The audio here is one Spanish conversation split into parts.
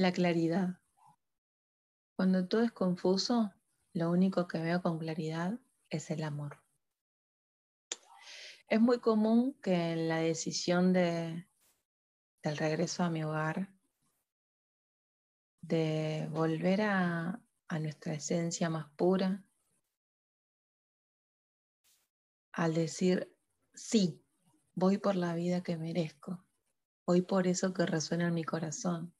La claridad. Cuando todo es confuso, lo único que veo con claridad es el amor. Es muy común que en la decisión de, del regreso a mi hogar, de volver a, a nuestra esencia más pura, al decir, sí, voy por la vida que merezco, voy por eso que resuena en mi corazón.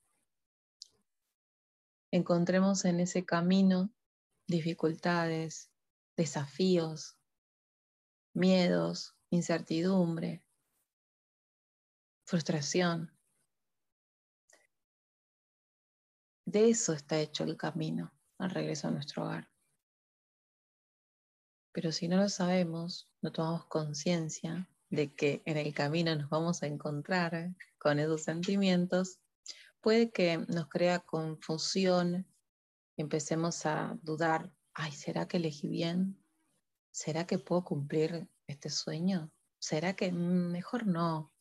Encontremos en ese camino dificultades, desafíos, miedos, incertidumbre, frustración. De eso está hecho el camino al regreso a nuestro hogar. Pero si no lo sabemos, no tomamos conciencia de que en el camino nos vamos a encontrar con esos sentimientos, puede que nos crea confusión, empecemos a dudar, ay, ¿será que elegí bien? ¿Será que puedo cumplir este sueño? ¿Será que mejor no?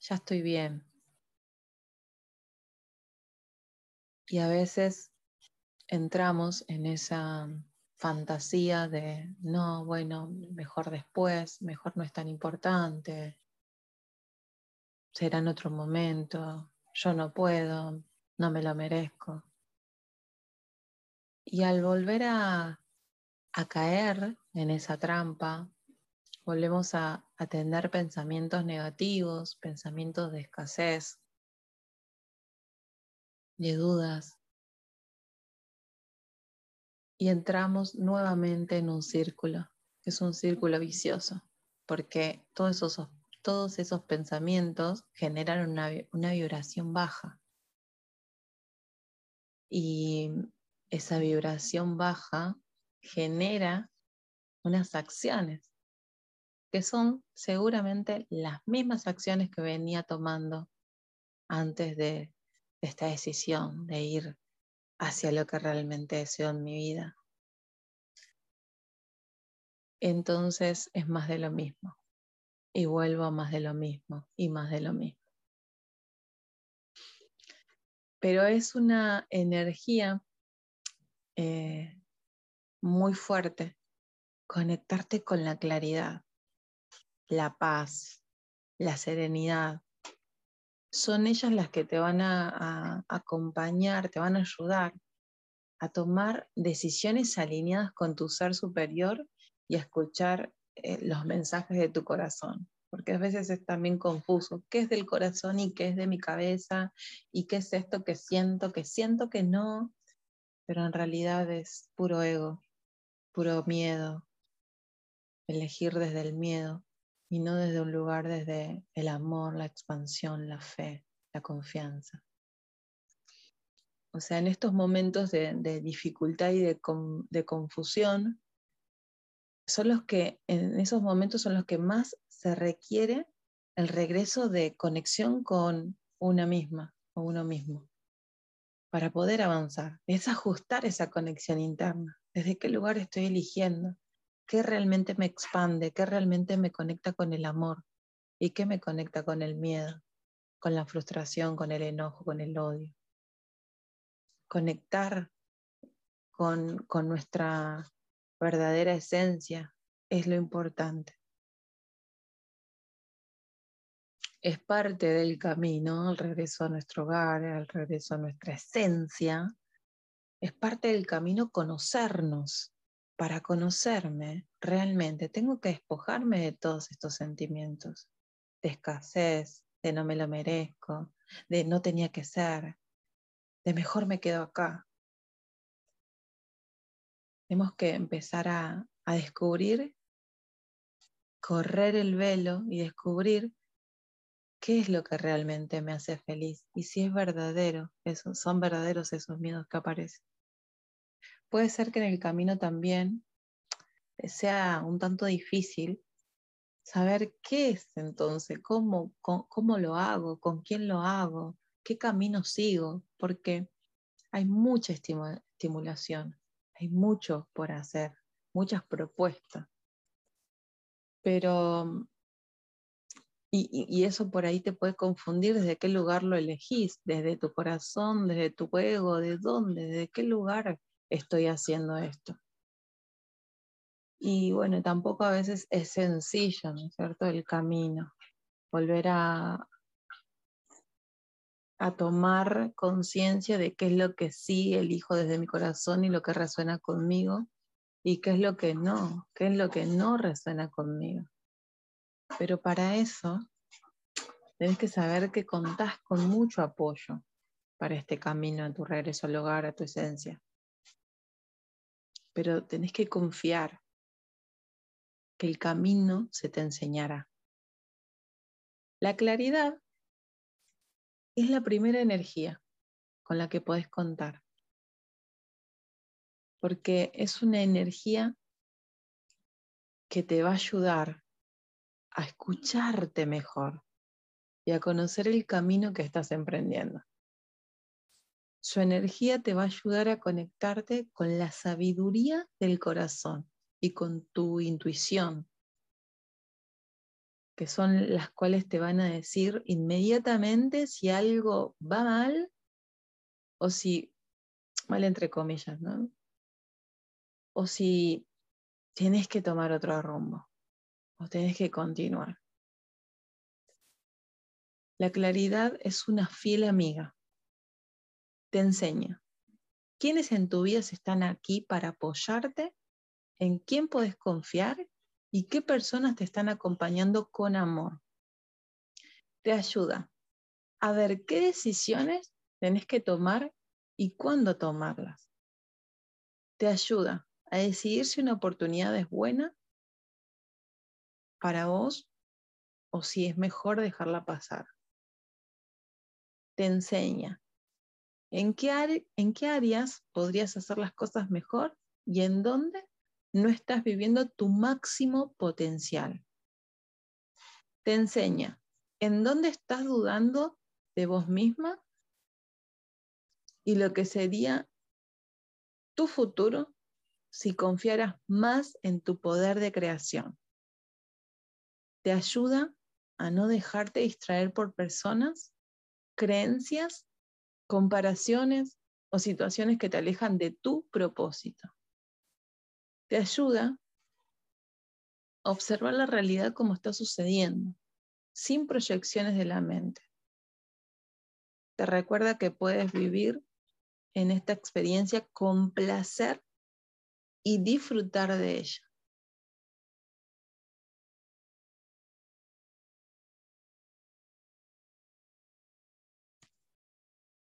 Ya estoy bien. Y a veces entramos en esa fantasía de, no, bueno, mejor después, mejor no es tan importante, será en otro momento, yo no puedo, no me lo merezco. Y al volver a, caer en esa trampa, volvemos a, a tener pensamientos negativos, pensamientos de escasez, de dudas, y entramos nuevamente en un círculo, es un círculo vicioso, porque todos esos, todos esos pensamientos generan una, una vibración baja. Y esa vibración baja genera unas acciones que son seguramente las mismas acciones que venía tomando antes de esta decisión de ir hacia lo que realmente deseo en mi vida. Entonces es más de lo mismo. Y vuelvo a más de lo mismo y más de lo mismo. Pero es una energía eh, muy fuerte. Conectarte con la claridad, la paz, la serenidad, son ellas las que te van a, acompañar, te van a ayudar a tomar decisiones alineadas con tu ser superior y a escuchar eh, los mensajes de tu corazón. Porque a veces es también confuso. ¿Qué es del corazón y qué es de mi cabeza? ¿Y qué es esto que siento? Que siento que no, pero en realidad es puro ego, puro miedo. Elegir desde el miedo y no desde un lugar desde el amor, la expansión, la fe, la confianza. O sea, en estos momentos de, dificultad y de, de, confusión, son los que, en esos momentos son los que más se requiere el regreso de conexión con una misma o uno mismo para poder avanzar. Es ajustar esa conexión interna. ¿Desde qué lugar estoy eligiendo? qué realmente me expande, qué realmente me conecta con el amor y qué me conecta con el miedo, con la frustración, con el enojo, con el odio. Conectar con, con nuestra verdadera esencia es lo importante. Es parte del camino, el regreso a nuestro hogar, el regreso a nuestra esencia. Es parte del camino conocernos, para conocerme realmente tengo que despojarme de todos estos sentimientos, de escasez, de no me lo merezco, de no tenía que ser, de mejor me quedo acá. Tenemos que empezar a, descubrir, correr el velo y descubrir qué es lo que realmente me hace feliz y si es verdadero, son verdaderos esos miedos que aparecen. Puede ser que en el camino también sea un tanto difícil saber qué es entonces, cómo, cómo, lo hago, con quién lo hago, qué camino sigo, porque hay mucha estimulación, hay mucho por hacer, muchas propuestas. Pero Y, eso por ahí te puede confundir desde qué lugar lo elegís, desde tu corazón, desde tu ego, de dónde, desde qué lugar estoy haciendo esto. Y bueno, tampoco a veces es sencillo, ¿no es cierto?, el camino. Volver a, a tomar conciencia de qué es lo que sí elijo desde mi corazón y lo que resuena conmigo y qué es lo que no, qué es lo que no resuena conmigo. Pero para eso tenés que saber que contás con mucho apoyo para este camino a tu regreso al hogar, a tu esencia. Pero tenés que confiar que el camino se te enseñará. La claridad es la primera energía con la que puedes contar, porque es una energía que te va a ayudar a escucharte mejor y a conocer el camino que estás emprendiendo. Su energía te va a ayudar a conectarte con la sabiduría del corazón y con tu intuición, que son las cuales te van a decir inmediatamente si algo va mal o si, mal entre comillas, ¿no? O si tienes que tomar otro rumbo o tienes que continuar. La claridad es una fiel amiga. Te enseña quiénes en tu vida están aquí para apoyarte, en quién puedes confiar y qué personas te están acompañando con amor. Te ayuda a ver qué decisiones tenés que tomar y cuándo tomarlas. Te ayuda a decidir si una oportunidad es buena para vos o si es mejor dejarla pasar. Te enseña en qué, en qué áreas podrías hacer las cosas mejor y en dónde no estás viviendo tu máximo potencial. Te enseña en dónde estás dudando de vos misma y lo que sería tu futuro si confiaras más en tu poder de creación. Te ayuda a no dejarte distraer por personas, creencias, comparaciones o situaciones que te alejan de tu propósito te ayuda a observar la realidad como está sucediendo, sin proyecciones de la mente. Te recuerda que puedes vivir en esta experiencia con placer y disfrutar de ella.